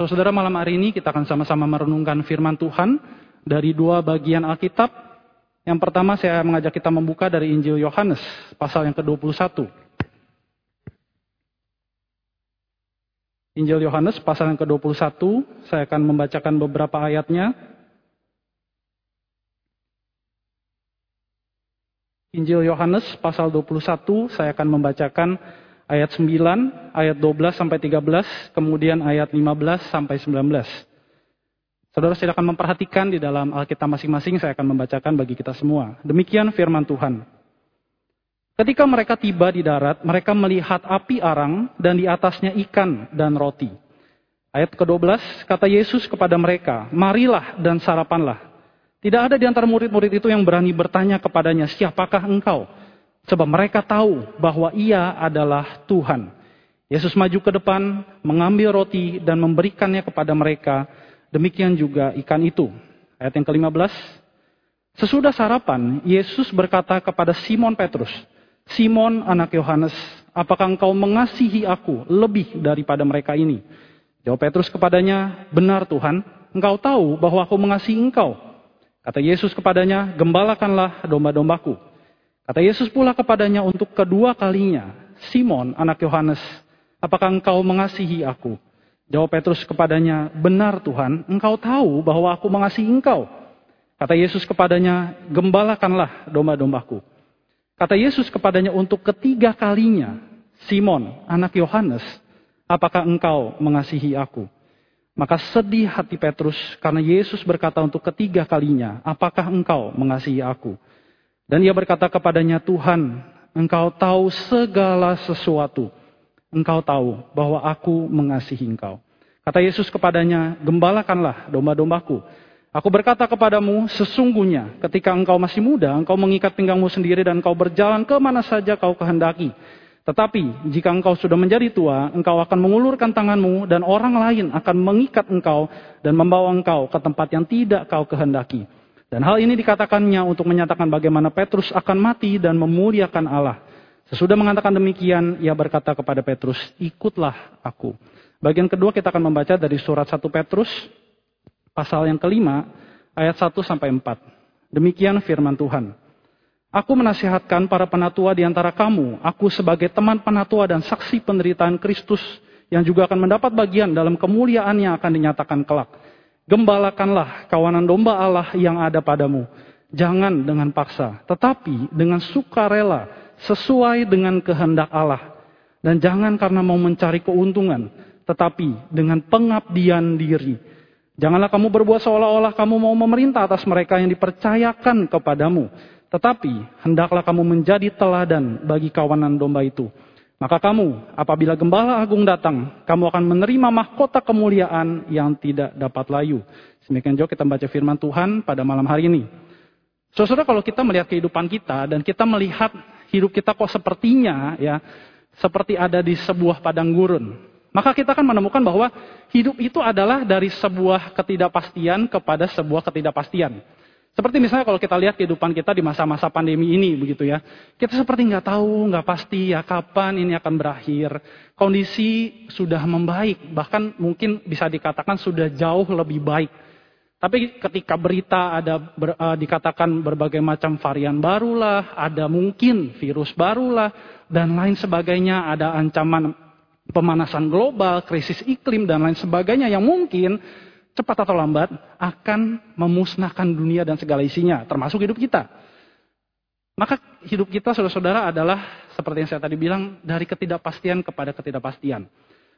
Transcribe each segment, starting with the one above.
Saudara malam hari ini kita akan sama-sama merenungkan firman Tuhan dari dua bagian Alkitab. Yang pertama saya mengajak kita membuka dari Injil Yohanes pasal yang ke-21. Injil Yohanes pasal yang ke-21, saya akan membacakan beberapa ayatnya. Injil Yohanes pasal 21, saya akan membacakan ayat 9, ayat 12 sampai 13, kemudian ayat 15 sampai 19. Saudara silakan memperhatikan di dalam Alkitab masing-masing, saya akan membacakan bagi kita semua. Demikian firman Tuhan. Ketika mereka tiba di darat, mereka melihat api arang dan di atasnya ikan dan roti. Ayat ke-12, kata Yesus kepada mereka, marilah dan sarapanlah. Tidak ada di antara murid-murid itu yang berani bertanya kepadanya, siapakah engkau? Sebab mereka tahu bahwa ia adalah Tuhan. Yesus maju ke depan, mengambil roti dan memberikannya kepada mereka. Demikian juga ikan itu. Ayat yang ke-15. Sesudah sarapan, Yesus berkata kepada Simon Petrus, Simon anak Yohanes, apakah engkau mengasihi aku lebih daripada mereka ini? Jawab Petrus kepadanya, benar Tuhan, engkau tahu bahwa aku mengasihi engkau. Kata Yesus kepadanya, gembalakanlah domba-dombaku. Kata Yesus pula kepadanya untuk kedua kalinya, Simon, anak Yohanes, apakah engkau mengasihi aku? Jawab Petrus kepadanya, benar Tuhan, engkau tahu bahwa aku mengasihi engkau. Kata Yesus kepadanya, gembalakanlah domba-dombaku. Kata Yesus kepadanya untuk ketiga kalinya, Simon, anak Yohanes, apakah engkau mengasihi aku? Maka sedih hati Petrus karena Yesus berkata untuk ketiga kalinya, apakah engkau mengasihi aku? Dan ia berkata kepadanya, Tuhan, engkau tahu segala sesuatu. Engkau tahu bahwa aku mengasihi engkau. Kata Yesus kepadanya, gembalakanlah domba-dombaku. Aku berkata kepadamu, sesungguhnya ketika engkau masih muda, engkau mengikat pinggangmu sendiri dan engkau berjalan ke mana saja kau kehendaki. Tetapi jika engkau sudah menjadi tua, engkau akan mengulurkan tanganmu dan orang lain akan mengikat engkau dan membawa engkau ke tempat yang tidak kau kehendaki. Dan hal ini dikatakannya untuk menyatakan bagaimana Petrus akan mati dan memuliakan Allah. Sesudah mengatakan demikian, ia berkata kepada Petrus, ikutlah aku. Bagian kedua kita akan membaca dari surat 1 Petrus, pasal yang kelima, ayat 1 sampai 4. Demikian firman Tuhan. Aku menasihatkan para penatua di antara kamu, aku sebagai teman penatua dan saksi penderitaan Kristus yang juga akan mendapat bagian dalam kemuliaan yang akan dinyatakan kelak. Gembalakanlah kawanan domba Allah yang ada padamu. Jangan dengan paksa, tetapi dengan sukarela, sesuai dengan kehendak Allah. Dan jangan karena mau mencari keuntungan, tetapi dengan pengabdian diri. Janganlah kamu berbuat seolah-olah kamu mau memerintah atas mereka yang dipercayakan kepadamu. Tetapi hendaklah kamu menjadi teladan bagi kawanan domba itu. Maka kamu, apabila gembala agung datang, kamu akan menerima mahkota kemuliaan yang tidak dapat layu. Semakin jauh kita baca firman Tuhan pada malam hari ini. Saudara, kalau kita melihat kehidupan kita dan kita melihat hidup kita kok sepertinya ya seperti ada di sebuah padang gurun, maka kita akan menemukan bahwa hidup itu adalah dari sebuah ketidakpastian kepada sebuah ketidakpastian. Seperti misalnya kalau kita lihat kehidupan kita di masa-masa pandemi ini begitu ya. Kita seperti nggak tahu, nggak pasti ya kapan ini akan berakhir. Kondisi sudah membaik, bahkan mungkin bisa dikatakan sudah jauh lebih baik. Tapi ketika berita ada ber, uh, dikatakan berbagai macam varian barulah, ada mungkin virus barulah, dan lain sebagainya, ada ancaman pemanasan global, krisis iklim, dan lain sebagainya yang mungkin cepat atau lambat akan memusnahkan dunia dan segala isinya, termasuk hidup kita. Maka hidup kita saudara-saudara adalah seperti yang saya tadi bilang dari ketidakpastian kepada ketidakpastian.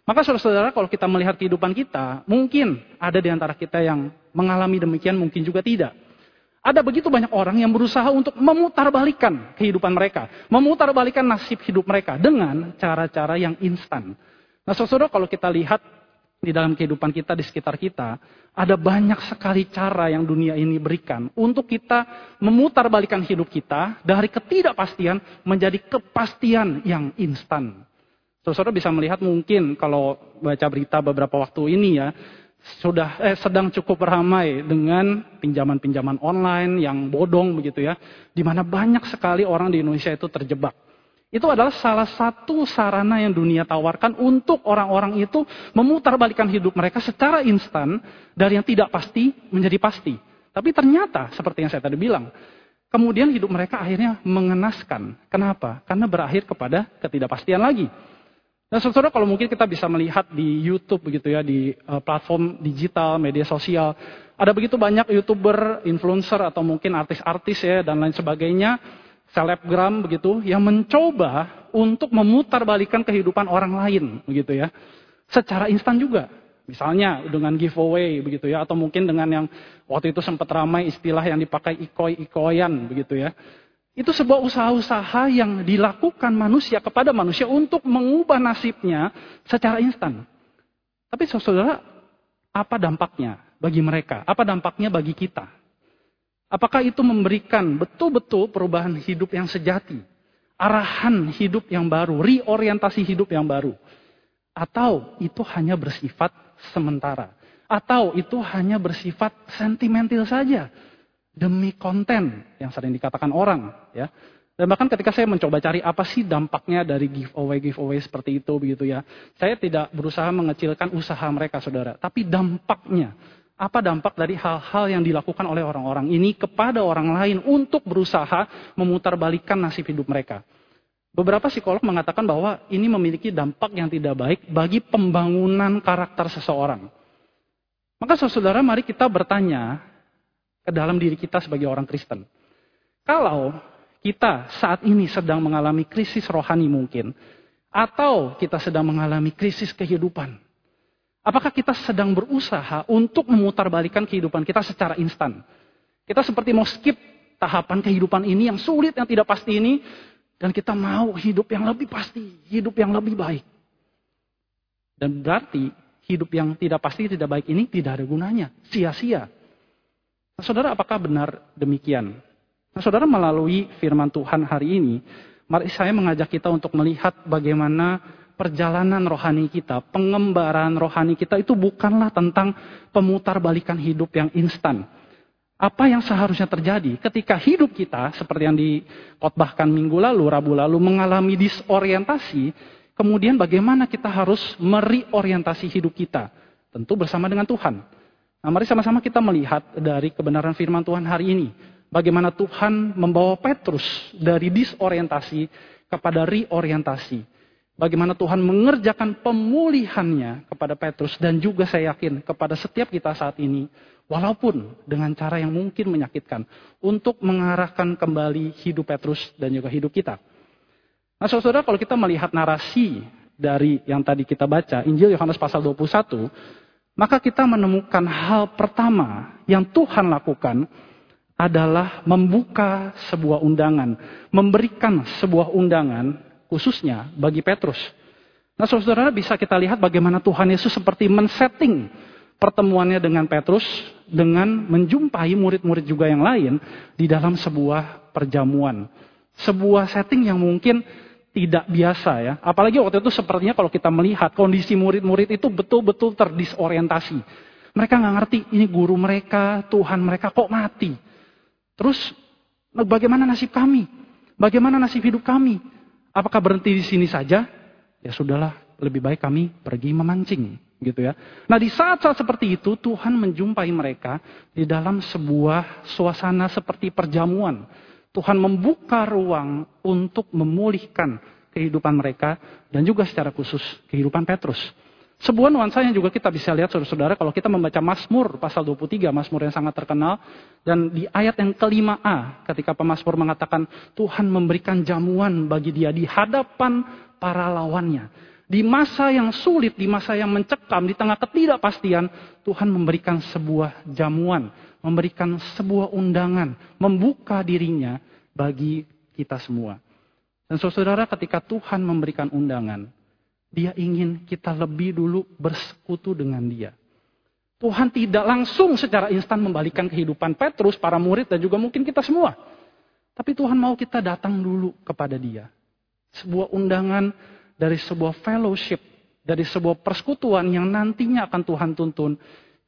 Maka saudara-saudara kalau kita melihat kehidupan kita, mungkin ada di antara kita yang mengalami demikian, mungkin juga tidak. Ada begitu banyak orang yang berusaha untuk memutarbalikkan kehidupan mereka, memutarbalikkan nasib hidup mereka dengan cara-cara yang instan. Nah, saudara, kalau kita lihat di dalam kehidupan kita, di sekitar kita, ada banyak sekali cara yang dunia ini berikan untuk kita memutarbalikkan hidup kita dari ketidakpastian menjadi kepastian yang instan. Saudara bisa melihat mungkin kalau baca berita beberapa waktu ini ya, sudah eh, sedang cukup ramai dengan pinjaman-pinjaman online yang bodong begitu ya, di mana banyak sekali orang di Indonesia itu terjebak. Itu adalah salah satu sarana yang dunia tawarkan untuk orang-orang itu memutarbalikkan hidup mereka secara instan dari yang tidak pasti menjadi pasti. Tapi ternyata seperti yang saya tadi bilang, kemudian hidup mereka akhirnya mengenaskan. Kenapa? Karena berakhir kepada ketidakpastian lagi. Dan saudara kalau mungkin kita bisa melihat di YouTube begitu ya, di uh, platform digital, media sosial, ada begitu banyak youtuber, influencer atau mungkin artis-artis ya dan lain sebagainya selebgram begitu yang mencoba untuk memutarbalikkan kehidupan orang lain begitu ya. Secara instan juga. Misalnya dengan giveaway begitu ya atau mungkin dengan yang waktu itu sempat ramai istilah yang dipakai ikoi-ikoyan begitu ya. Itu sebuah usaha-usaha yang dilakukan manusia kepada manusia untuk mengubah nasibnya secara instan. Tapi saudara, apa dampaknya bagi mereka? Apa dampaknya bagi kita? Apakah itu memberikan betul-betul perubahan hidup yang sejati? Arahan hidup yang baru, reorientasi hidup yang baru. Atau itu hanya bersifat sementara. Atau itu hanya bersifat sentimental saja. Demi konten yang sering dikatakan orang. ya. Dan bahkan ketika saya mencoba cari apa sih dampaknya dari giveaway-giveaway seperti itu begitu ya. Saya tidak berusaha mengecilkan usaha mereka saudara. Tapi dampaknya apa dampak dari hal-hal yang dilakukan oleh orang-orang ini kepada orang lain untuk berusaha memutarbalikkan nasib hidup mereka. Beberapa psikolog mengatakan bahwa ini memiliki dampak yang tidak baik bagi pembangunan karakter seseorang. Maka saudara, mari kita bertanya ke dalam diri kita sebagai orang Kristen. Kalau kita saat ini sedang mengalami krisis rohani mungkin, atau kita sedang mengalami krisis kehidupan, Apakah kita sedang berusaha untuk memutarbalikan kehidupan kita secara instan? Kita seperti mau skip tahapan kehidupan ini yang sulit, yang tidak pasti ini. Dan kita mau hidup yang lebih pasti, hidup yang lebih baik. Dan berarti hidup yang tidak pasti, tidak baik ini tidak ada gunanya. Sia-sia. Nah, saudara, apakah benar demikian? Nah, saudara, melalui firman Tuhan hari ini, mari saya mengajak kita untuk melihat bagaimana perjalanan rohani kita, pengembaraan rohani kita itu bukanlah tentang pemutarbalikan hidup yang instan. Apa yang seharusnya terjadi ketika hidup kita, seperti yang dikotbahkan minggu lalu, Rabu lalu, mengalami disorientasi, kemudian bagaimana kita harus meriorientasi hidup kita. Tentu bersama dengan Tuhan. Nah, mari sama-sama kita melihat dari kebenaran firman Tuhan hari ini. Bagaimana Tuhan membawa Petrus dari disorientasi kepada reorientasi Bagaimana Tuhan mengerjakan pemulihannya kepada Petrus dan juga saya yakin kepada setiap kita saat ini. Walaupun dengan cara yang mungkin menyakitkan. Untuk mengarahkan kembali hidup Petrus dan juga hidup kita. Nah saudara kalau kita melihat narasi dari yang tadi kita baca. Injil Yohanes pasal 21. Maka kita menemukan hal pertama yang Tuhan lakukan adalah membuka sebuah undangan, memberikan sebuah undangan khususnya bagi Petrus. Nah saudara bisa kita lihat bagaimana Tuhan Yesus seperti men-setting pertemuannya dengan Petrus dengan menjumpai murid-murid juga yang lain di dalam sebuah perjamuan. Sebuah setting yang mungkin tidak biasa ya. Apalagi waktu itu sepertinya kalau kita melihat kondisi murid-murid itu betul-betul terdisorientasi. Mereka nggak ngerti ini guru mereka, Tuhan mereka kok mati. Terus bagaimana nasib kami? Bagaimana nasib hidup kami? Apakah berhenti di sini saja? Ya sudahlah, lebih baik kami pergi memancing, gitu ya. Nah, di saat-saat seperti itu Tuhan menjumpai mereka di dalam sebuah suasana seperti perjamuan. Tuhan membuka ruang untuk memulihkan kehidupan mereka dan juga secara khusus kehidupan Petrus. Sebuah nuansa yang juga kita bisa lihat saudara-saudara kalau kita membaca Mazmur pasal 23, Mazmur yang sangat terkenal. Dan di ayat yang kelima A ketika pemazmur mengatakan Tuhan memberikan jamuan bagi dia di hadapan para lawannya. Di masa yang sulit, di masa yang mencekam, di tengah ketidakpastian, Tuhan memberikan sebuah jamuan, memberikan sebuah undangan, membuka dirinya bagi kita semua. Dan saudara, ketika Tuhan memberikan undangan, dia ingin kita lebih dulu bersekutu dengan dia. Tuhan tidak langsung secara instan membalikan kehidupan Petrus, para murid, dan juga mungkin kita semua. Tapi Tuhan mau kita datang dulu kepada dia. Sebuah undangan dari sebuah fellowship, dari sebuah persekutuan yang nantinya akan Tuhan tuntun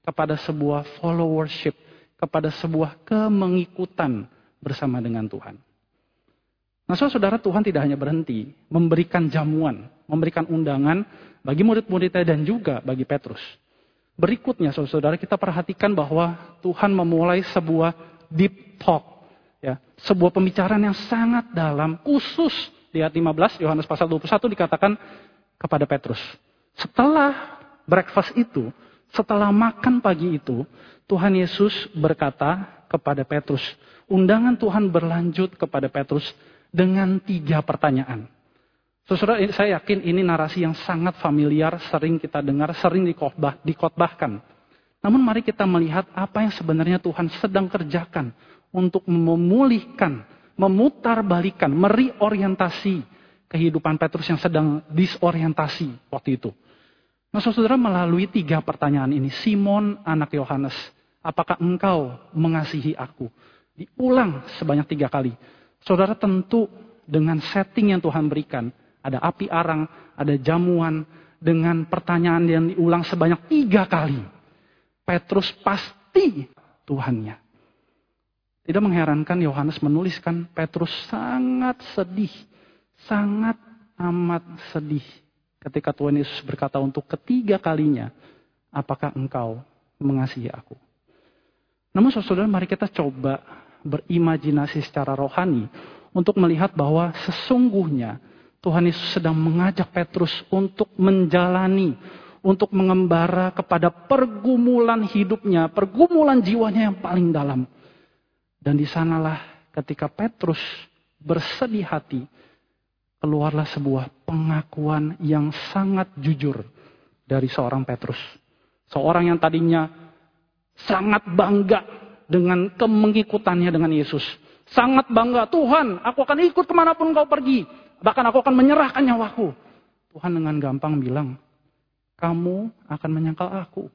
kepada sebuah followership, kepada sebuah kemengikutan bersama dengan Tuhan. Nah, saudara Tuhan tidak hanya berhenti memberikan jamuan, memberikan undangan bagi murid-muridnya dan juga bagi Petrus. Berikutnya, saudara, kita perhatikan bahwa Tuhan memulai sebuah deep talk, ya, sebuah pembicaraan yang sangat dalam, khusus di ayat 15 Yohanes pasal 21 dikatakan kepada Petrus. Setelah breakfast itu, setelah makan pagi itu, Tuhan Yesus berkata kepada Petrus, undangan Tuhan berlanjut kepada Petrus dengan tiga pertanyaan. Saudara, saya yakin ini narasi yang sangat familiar, sering kita dengar, sering dikotbah, dikotbahkan. Namun mari kita melihat apa yang sebenarnya Tuhan sedang kerjakan untuk memulihkan, memutarbalikan, meriorientasi kehidupan Petrus yang sedang disorientasi waktu itu. Nah saudara melalui tiga pertanyaan ini, Simon anak Yohanes, apakah engkau mengasihi aku? Diulang sebanyak tiga kali. Saudara tentu dengan setting yang Tuhan berikan, ada api arang, ada jamuan, dengan pertanyaan yang diulang sebanyak tiga kali. Petrus pasti Tuhannya. Tidak mengherankan Yohanes menuliskan Petrus sangat sedih, sangat amat sedih ketika Tuhan Yesus berkata untuk ketiga kalinya, apakah engkau mengasihi aku? Namun saudara mari kita coba berimajinasi secara rohani untuk melihat bahwa sesungguhnya Tuhan Yesus sedang mengajak Petrus untuk menjalani, untuk mengembara kepada pergumulan hidupnya, pergumulan jiwanya yang paling dalam. Dan di sanalah ketika Petrus bersedih hati, keluarlah sebuah pengakuan yang sangat jujur dari seorang Petrus. Seorang yang tadinya sangat bangga dengan kemengikutannya dengan Yesus. Sangat bangga, Tuhan, aku akan ikut ke mana pun kau pergi. Bahkan aku akan menyerahkan nyawaku. Tuhan dengan gampang bilang, kamu akan menyangkal aku.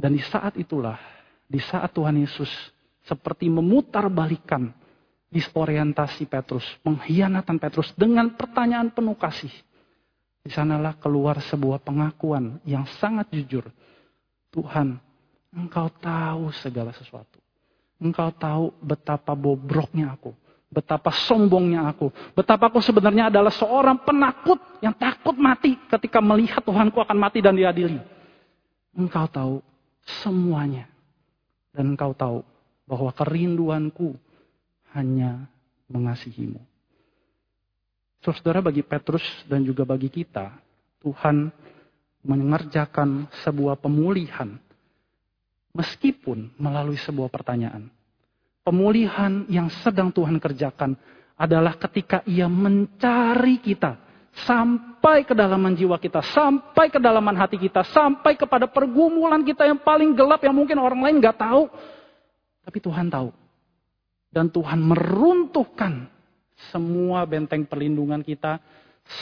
Dan di saat itulah, di saat Tuhan Yesus seperti memutar balikan disorientasi Petrus, pengkhianatan Petrus dengan pertanyaan penuh kasih. Di sanalah keluar sebuah pengakuan yang sangat jujur. Tuhan, Engkau tahu segala sesuatu. Engkau tahu betapa bobroknya aku. Betapa sombongnya aku. Betapa aku sebenarnya adalah seorang penakut yang takut mati ketika melihat Tuhanku akan mati dan diadili. Engkau tahu semuanya. Dan engkau tahu bahwa kerinduanku hanya mengasihimu. Saudara bagi Petrus dan juga bagi kita, Tuhan mengerjakan sebuah pemulihan Meskipun melalui sebuah pertanyaan. Pemulihan yang sedang Tuhan kerjakan adalah ketika ia mencari kita. Sampai kedalaman jiwa kita, sampai kedalaman hati kita, sampai kepada pergumulan kita yang paling gelap yang mungkin orang lain gak tahu. Tapi Tuhan tahu. Dan Tuhan meruntuhkan semua benteng perlindungan kita,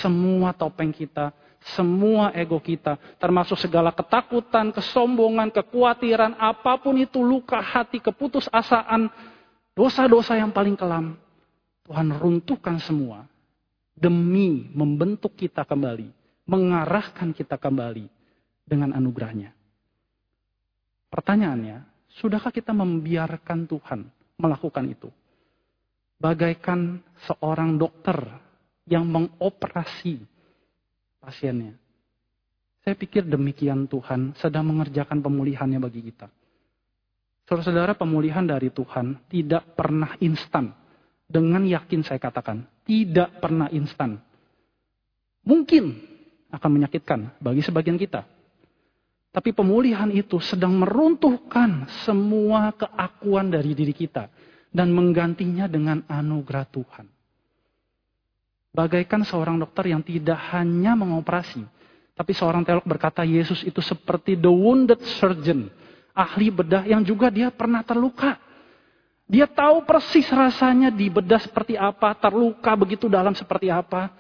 semua topeng kita, semua ego kita, termasuk segala ketakutan, kesombongan, kekhawatiran, apa pun itu luka hati, keputusasaan, dosa-dosa yang paling kelam. Tuhan runtuhkan semua demi membentuk kita kembali, mengarahkan kita kembali dengan anugerahnya. Pertanyaannya, sudahkah kita membiarkan Tuhan melakukan itu? Bagaikan seorang dokter yang mengoperasi pasiennya. Saya pikir demikian Tuhan sedang mengerjakan pemulihannya bagi kita. Saudara-saudara, pemulihan dari Tuhan tidak pernah instan. Dengan yakin saya katakan, tidak pernah instan. Mungkin akan menyakitkan bagi sebagian kita. Tapi pemulihan itu sedang meruntuhkan semua keakuan dari diri kita. Dan menggantinya dengan anugerah Tuhan. Bagaikan seorang dokter yang tidak hanya mengoperasi. Tapi seorang teolog berkata Yesus itu seperti the wounded surgeon. Ahli bedah yang juga dia pernah terluka. Dia tahu persis rasanya di bedah seperti apa, terluka begitu dalam seperti apa.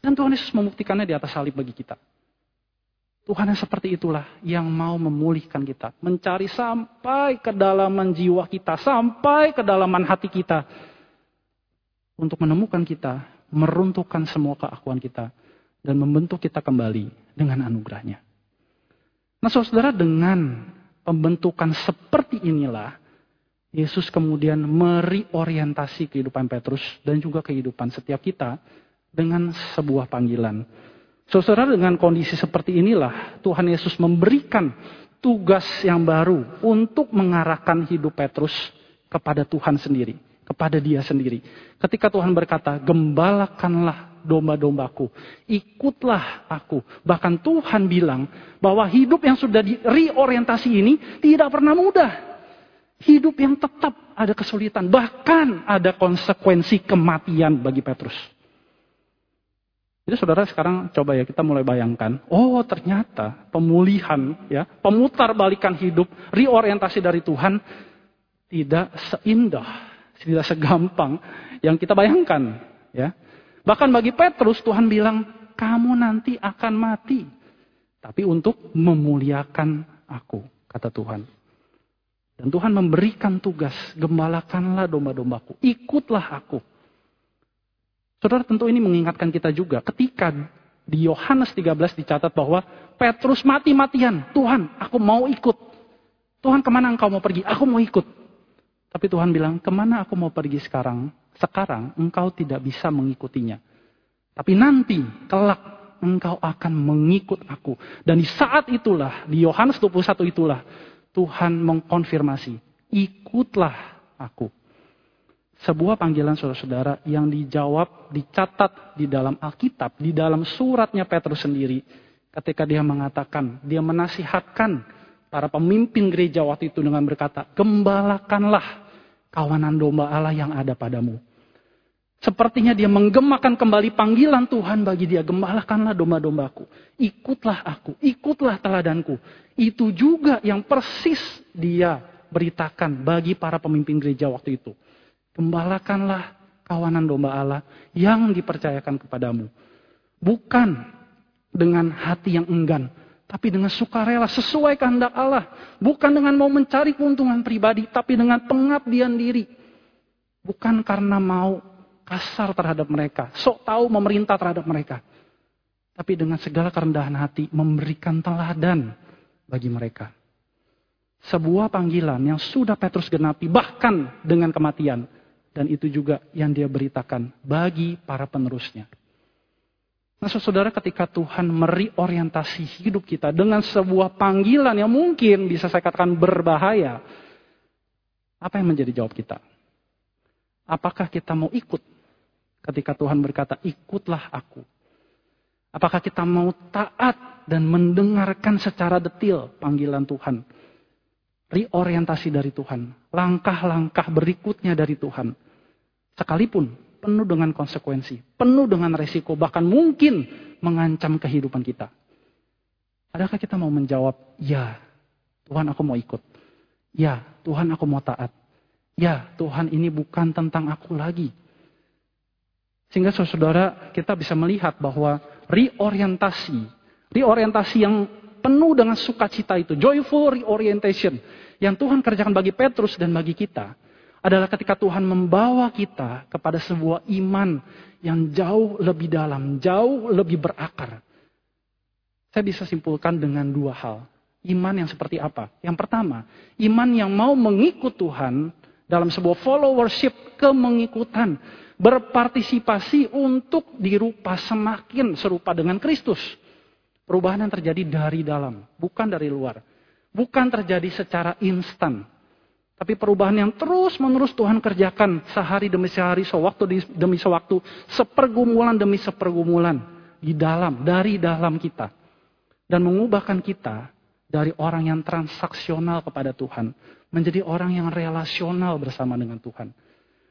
Dan Tuhan Yesus membuktikannya di atas salib bagi kita. Tuhan yang seperti itulah yang mau memulihkan kita. Mencari sampai kedalaman jiwa kita, sampai kedalaman hati kita. Untuk menemukan kita meruntuhkan semua keakuan kita dan membentuk kita kembali dengan anugerahnya. Nah saudara dengan pembentukan seperti inilah, Yesus kemudian meriorientasi kehidupan Petrus dan juga kehidupan setiap kita dengan sebuah panggilan. Saudara dengan kondisi seperti inilah Tuhan Yesus memberikan tugas yang baru untuk mengarahkan hidup Petrus kepada Tuhan sendiri, kepada dia sendiri. Ketika Tuhan berkata, gembalakanlah domba-dombaku, ikutlah aku. Bahkan Tuhan bilang bahwa hidup yang sudah direorientasi ini tidak pernah mudah. Hidup yang tetap ada kesulitan, bahkan ada konsekuensi kematian bagi Petrus. Jadi saudara sekarang coba ya kita mulai bayangkan, oh ternyata pemulihan ya, pemutar balikan hidup, reorientasi dari Tuhan tidak seindah, tidak segampang yang kita bayangkan, ya. Bahkan bagi Petrus Tuhan bilang, kamu nanti akan mati, tapi untuk memuliakan aku, kata Tuhan. Dan Tuhan memberikan tugas, gembalakanlah domba-dombaku, ikutlah aku. Saudara tentu ini mengingatkan kita juga ketika di Yohanes 13 dicatat bahwa Petrus mati-matian, Tuhan aku mau ikut. Tuhan ke mana engkau mau pergi? Aku mau ikut. Tapi Tuhan bilang, ke mana aku mau pergi sekarang? Sekarang engkau tidak bisa mengikutinya. Tapi nanti, kelak, engkau akan mengikut aku. Dan di saat itulah, di Yohanes 21 itulah, Tuhan mengkonfirmasi, ikutlah aku. Sebuah panggilan saudara-saudara yang dijawab, dicatat di dalam Alkitab, di dalam suratnya Petrus sendiri. Ketika dia mengatakan, dia menasihatkan para pemimpin gereja waktu itu dengan berkata, gembalakanlah kawanan domba Allah yang ada padamu. Sepertinya dia menggemakan kembali panggilan Tuhan bagi dia. Gembalakanlah domba-dombaku. Ikutlah aku. Ikutlah teladanku. Itu juga yang persis dia beritakan bagi para pemimpin gereja waktu itu. Gembalakanlah kawanan domba Allah yang dipercayakan kepadamu. Bukan dengan hati yang enggan. Tapi dengan sukarela sesuai kehendak Allah. Bukan dengan mau mencari keuntungan pribadi. Tapi dengan pengabdian diri. Bukan karena mau kasar terhadap mereka, sok tahu memerintah terhadap mereka. Tapi dengan segala kerendahan hati memberikan teladan bagi mereka. Sebuah panggilan yang sudah Petrus genapi bahkan dengan kematian. Dan itu juga yang dia beritakan bagi para penerusnya. Nah saudara ketika Tuhan meriorientasi hidup kita dengan sebuah panggilan yang mungkin bisa saya katakan berbahaya. Apa yang menjadi jawab kita? Apakah kita mau ikut ketika Tuhan berkata, ikutlah aku. Apakah kita mau taat dan mendengarkan secara detil panggilan Tuhan? Reorientasi dari Tuhan. Langkah-langkah berikutnya dari Tuhan. Sekalipun penuh dengan konsekuensi. Penuh dengan resiko. Bahkan mungkin mengancam kehidupan kita. Adakah kita mau menjawab, ya Tuhan aku mau ikut. Ya Tuhan aku mau taat. Ya Tuhan ini bukan tentang aku lagi. Sehingga saudara kita bisa melihat bahwa reorientasi, reorientasi yang penuh dengan sukacita itu, joyful reorientation yang Tuhan kerjakan bagi Petrus dan bagi kita adalah ketika Tuhan membawa kita kepada sebuah iman yang jauh lebih dalam, jauh lebih berakar. Saya bisa simpulkan dengan dua hal. Iman yang seperti apa? Yang pertama, iman yang mau mengikut Tuhan dalam sebuah followership kemengikutan berpartisipasi untuk dirupa semakin serupa dengan Kristus. Perubahan yang terjadi dari dalam, bukan dari luar. Bukan terjadi secara instan. Tapi perubahan yang terus-menerus Tuhan kerjakan sehari demi sehari, sewaktu demi sewaktu, sepergumulan demi sepergumulan di dalam, dari dalam kita. Dan mengubahkan kita dari orang yang transaksional kepada Tuhan menjadi orang yang relasional bersama dengan Tuhan.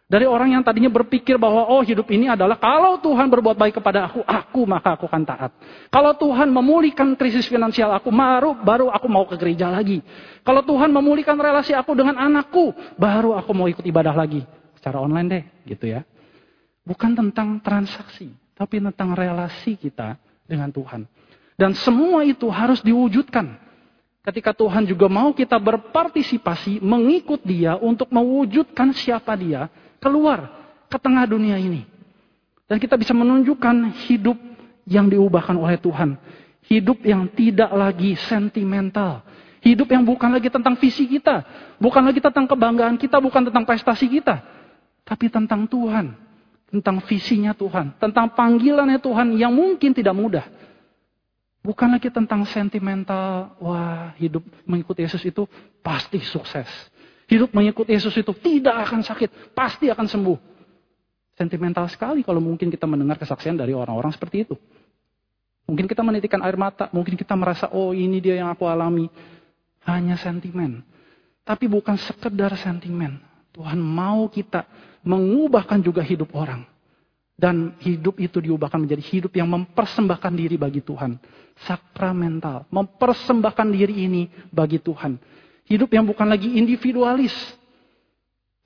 Dari orang yang tadinya berpikir bahwa oh hidup ini adalah kalau Tuhan berbuat baik kepada aku, aku maka aku akan taat. Kalau Tuhan memulihkan krisis finansial aku, baru baru aku mau ke gereja lagi. Kalau Tuhan memulihkan relasi aku dengan anakku, baru aku mau ikut ibadah lagi. Secara online deh, gitu ya. Bukan tentang transaksi, tapi tentang relasi kita dengan Tuhan. Dan semua itu harus diwujudkan. Ketika Tuhan juga mau kita berpartisipasi, mengikut dia untuk mewujudkan siapa dia, keluar ke tengah dunia ini. Dan kita bisa menunjukkan hidup yang diubahkan oleh Tuhan. Hidup yang tidak lagi sentimental. Hidup yang bukan lagi tentang visi kita. Bukan lagi tentang kebanggaan kita, bukan tentang prestasi kita. Tapi tentang Tuhan. Tentang visinya Tuhan. Tentang panggilannya Tuhan yang mungkin tidak mudah. Bukan lagi tentang sentimental, wah hidup mengikuti Yesus itu pasti sukses. Hidup mengikuti Yesus itu tidak akan sakit, pasti akan sembuh. Sentimental sekali kalau mungkin kita mendengar kesaksian dari orang-orang seperti itu. Mungkin kita menitikan air mata, mungkin kita merasa, oh ini dia yang aku alami. Hanya sentimen. Tapi bukan sekedar sentimen. Tuhan mau kita mengubahkan juga hidup orang. Dan hidup itu diubahkan menjadi hidup yang mempersembahkan diri bagi Tuhan. Sakramental. Mempersembahkan diri ini bagi Tuhan. Hidup yang bukan lagi individualis.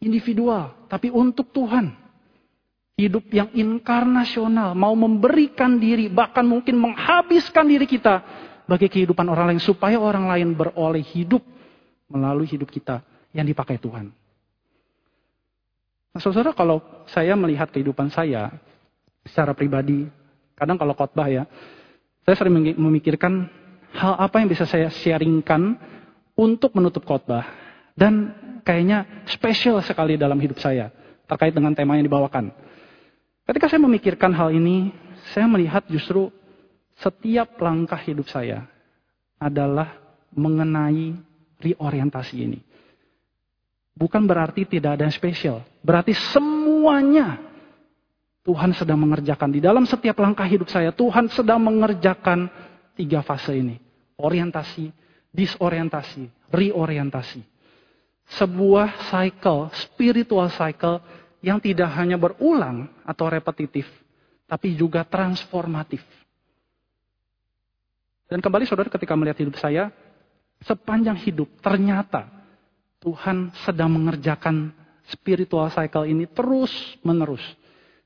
Individual. Tapi untuk Tuhan. Hidup yang inkarnasional. Mau memberikan diri. Bahkan mungkin menghabiskan diri kita. Bagi kehidupan orang lain. Supaya orang lain beroleh hidup. Melalui hidup kita. Yang dipakai Tuhan. Nah, saudara, kalau saya melihat kehidupan saya secara pribadi, kadang kalau khotbah ya, saya sering memikirkan hal apa yang bisa saya sharingkan untuk menutup khotbah dan kayaknya spesial sekali dalam hidup saya terkait dengan tema yang dibawakan. Ketika saya memikirkan hal ini, saya melihat justru setiap langkah hidup saya adalah mengenai reorientasi ini. Bukan berarti tidak ada yang spesial. Berarti semuanya Tuhan sedang mengerjakan. Di dalam setiap langkah hidup saya, Tuhan sedang mengerjakan tiga fase ini. Orientasi, disorientasi, reorientasi. Sebuah cycle, spiritual cycle yang tidak hanya berulang atau repetitif, tapi juga transformatif. Dan kembali saudara ketika melihat hidup saya, sepanjang hidup ternyata Tuhan sedang mengerjakan spiritual cycle ini terus menerus.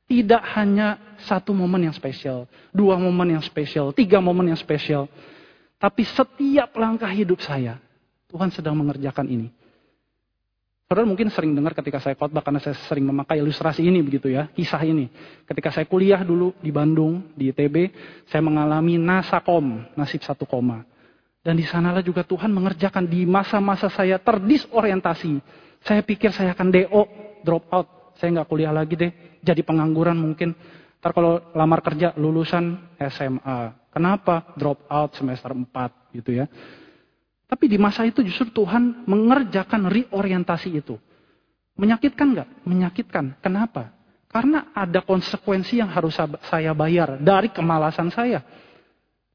Tidak hanya satu momen yang spesial, dua momen yang spesial, tiga momen yang spesial. Tapi setiap langkah hidup saya, Tuhan sedang mengerjakan ini. Saudara mungkin sering dengar ketika saya khotbah karena saya sering memakai ilustrasi ini begitu ya, kisah ini. Ketika saya kuliah dulu di Bandung, di ITB, saya mengalami nasakom, nasib satu koma. Dan di sanalah juga Tuhan mengerjakan di masa-masa saya terdisorientasi. Saya pikir saya akan DO, drop out. Saya nggak kuliah lagi deh, jadi pengangguran mungkin. Ntar kalau lamar kerja lulusan SMA. Kenapa? Drop out semester 4 gitu ya. Tapi di masa itu justru Tuhan mengerjakan reorientasi itu. Menyakitkan nggak? Menyakitkan. Kenapa? Karena ada konsekuensi yang harus saya bayar dari kemalasan saya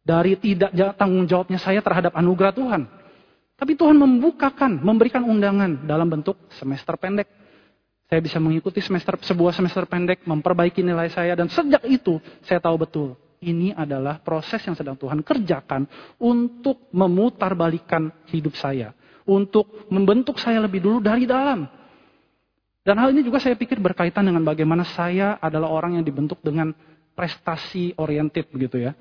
dari tidak tanggung jawabnya saya terhadap anugerah Tuhan. Tapi Tuhan membukakan, memberikan undangan dalam bentuk semester pendek. Saya bisa mengikuti semester sebuah semester pendek, memperbaiki nilai saya dan sejak itu saya tahu betul ini adalah proses yang sedang Tuhan kerjakan untuk memutarbalikkan hidup saya, untuk membentuk saya lebih dulu dari dalam. Dan hal ini juga saya pikir berkaitan dengan bagaimana saya adalah orang yang dibentuk dengan prestasi oriented begitu ya.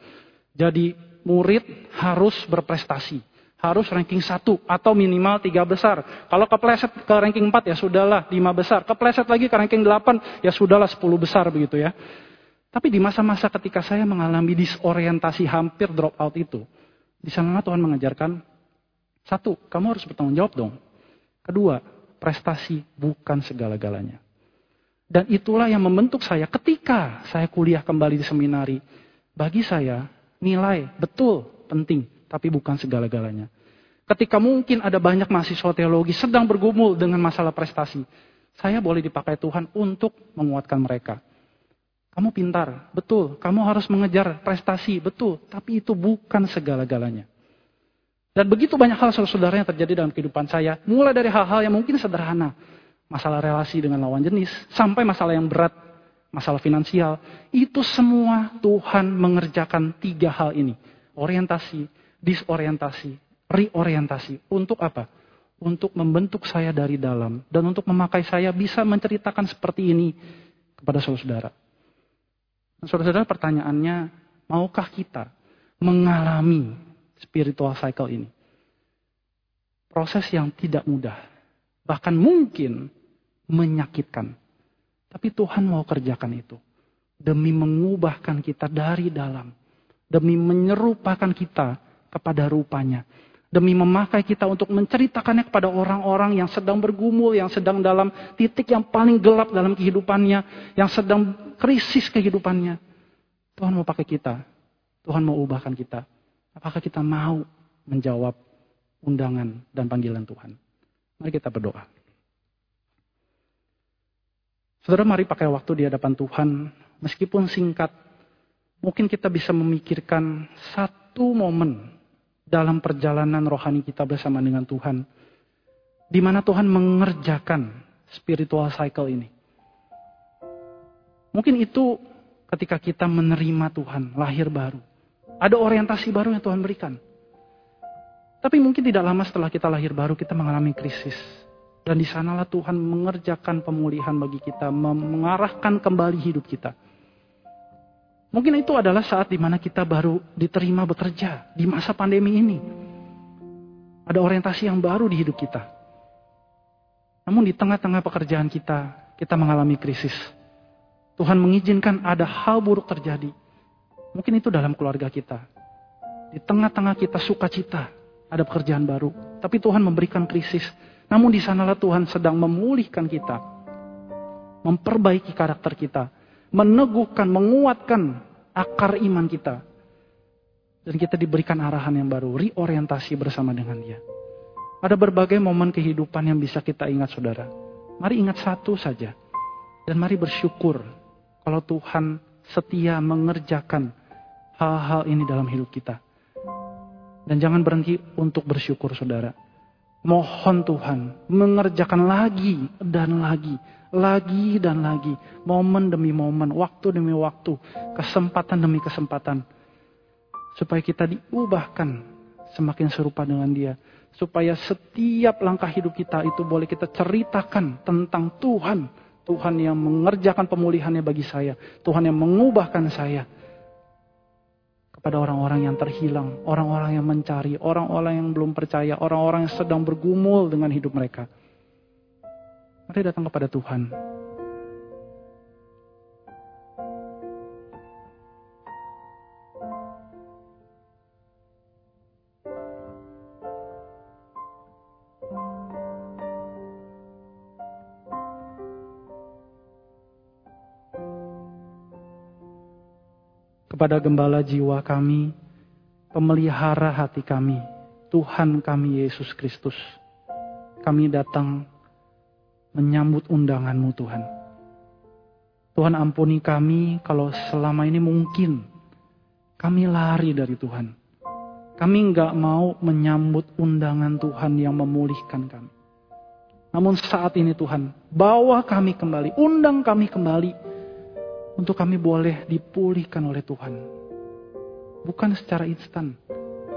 Jadi murid harus berprestasi. Harus ranking satu atau minimal tiga besar. Kalau kepleset ke ranking empat ya sudahlah lima besar. Kepleset lagi ke ranking delapan ya sudahlah sepuluh besar begitu ya. Tapi di masa-masa ketika saya mengalami disorientasi hampir drop out itu. Di sana Tuhan mengajarkan. Satu, kamu harus bertanggung jawab dong. Kedua, prestasi bukan segala-galanya. Dan itulah yang membentuk saya ketika saya kuliah kembali di seminari. Bagi saya, nilai, betul, penting, tapi bukan segala-galanya. Ketika mungkin ada banyak mahasiswa teologi sedang bergumul dengan masalah prestasi, saya boleh dipakai Tuhan untuk menguatkan mereka. Kamu pintar, betul. Kamu harus mengejar prestasi, betul. Tapi itu bukan segala-galanya. Dan begitu banyak hal saudara yang terjadi dalam kehidupan saya. Mulai dari hal-hal yang mungkin sederhana. Masalah relasi dengan lawan jenis. Sampai masalah yang berat masalah finansial. Itu semua Tuhan mengerjakan tiga hal ini. Orientasi, disorientasi, reorientasi. Untuk apa? Untuk membentuk saya dari dalam. Dan untuk memakai saya bisa menceritakan seperti ini kepada saudara-saudara. Saudara-saudara pertanyaannya, maukah kita mengalami spiritual cycle ini? Proses yang tidak mudah. Bahkan mungkin menyakitkan. Tapi Tuhan mau kerjakan itu. Demi mengubahkan kita dari dalam. Demi menyerupakan kita kepada rupanya. Demi memakai kita untuk menceritakannya kepada orang-orang yang sedang bergumul, yang sedang dalam titik yang paling gelap dalam kehidupannya, yang sedang krisis kehidupannya. Tuhan mau pakai kita. Tuhan mau ubahkan kita. Apakah kita mau menjawab undangan dan panggilan Tuhan? Mari kita berdoa. Saudara, mari pakai waktu di hadapan Tuhan, meskipun singkat, mungkin kita bisa memikirkan satu momen dalam perjalanan rohani kita bersama dengan Tuhan, di mana Tuhan mengerjakan spiritual cycle ini. Mungkin itu ketika kita menerima Tuhan, lahir baru. Ada orientasi baru yang Tuhan berikan. Tapi mungkin tidak lama setelah kita lahir baru, kita mengalami krisis dan di sanalah Tuhan mengerjakan pemulihan bagi kita, mengarahkan kembali hidup kita. Mungkin itu adalah saat di mana kita baru diterima bekerja di masa pandemi ini. Ada orientasi yang baru di hidup kita. Namun di tengah-tengah pekerjaan kita, kita mengalami krisis. Tuhan mengizinkan ada hal buruk terjadi. Mungkin itu dalam keluarga kita. Di tengah-tengah kita sukacita, ada pekerjaan baru. Tapi Tuhan memberikan krisis namun di sanalah Tuhan sedang memulihkan kita. Memperbaiki karakter kita. Meneguhkan, menguatkan akar iman kita. Dan kita diberikan arahan yang baru. Reorientasi bersama dengan dia. Ada berbagai momen kehidupan yang bisa kita ingat saudara. Mari ingat satu saja. Dan mari bersyukur kalau Tuhan setia mengerjakan hal-hal ini dalam hidup kita. Dan jangan berhenti untuk bersyukur saudara. Mohon Tuhan mengerjakan lagi dan lagi, lagi dan lagi, momen demi momen, waktu demi waktu, kesempatan demi kesempatan, supaya kita diubahkan semakin serupa dengan Dia, supaya setiap langkah hidup kita itu boleh kita ceritakan tentang Tuhan, Tuhan yang mengerjakan pemulihannya bagi saya, Tuhan yang mengubahkan saya kepada orang-orang yang terhilang, orang-orang yang mencari, orang-orang yang belum percaya, orang-orang yang sedang bergumul dengan hidup mereka. Mari datang kepada Tuhan. Kepada gembala jiwa kami, pemelihara hati kami, Tuhan kami Yesus Kristus. Kami datang menyambut undanganmu Tuhan. Tuhan ampuni kami kalau selama ini mungkin kami lari dari Tuhan. Kami nggak mau menyambut undangan Tuhan yang memulihkan kami. Namun saat ini Tuhan, bawa kami kembali, undang kami kembali untuk kami boleh dipulihkan oleh Tuhan. Bukan secara instan.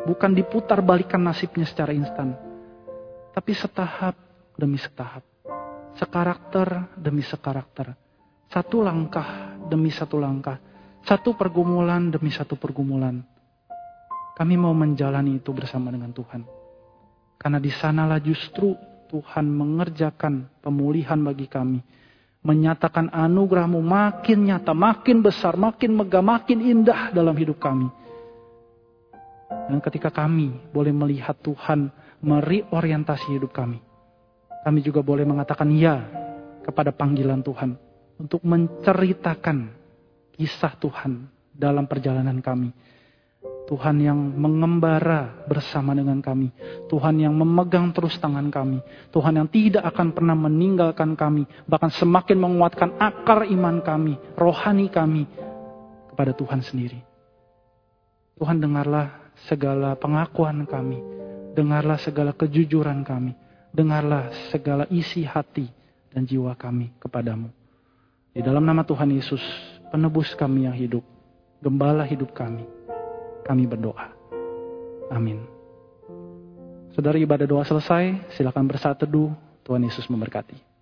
Bukan diputar balikan nasibnya secara instan. Tapi setahap demi setahap. Sekarakter demi sekarakter. Satu langkah demi satu langkah. Satu pergumulan demi satu pergumulan. Kami mau menjalani itu bersama dengan Tuhan. Karena di sanalah justru Tuhan mengerjakan pemulihan bagi kami menyatakan anugerahmu makin nyata, makin besar, makin megah, makin indah dalam hidup kami. Dan ketika kami boleh melihat Tuhan mereorientasi hidup kami, kami juga boleh mengatakan ya kepada panggilan Tuhan untuk menceritakan kisah Tuhan dalam perjalanan kami Tuhan yang mengembara bersama dengan kami. Tuhan yang memegang terus tangan kami. Tuhan yang tidak akan pernah meninggalkan kami. Bahkan semakin menguatkan akar iman kami, rohani kami kepada Tuhan sendiri. Tuhan dengarlah segala pengakuan kami. Dengarlah segala kejujuran kami. Dengarlah segala isi hati dan jiwa kami kepadamu. Di dalam nama Tuhan Yesus, penebus kami yang hidup. Gembala hidup kami kami berdoa. Amin. Saudara ibadah doa selesai, silakan bersatu teduh. Tuhan Yesus memberkati.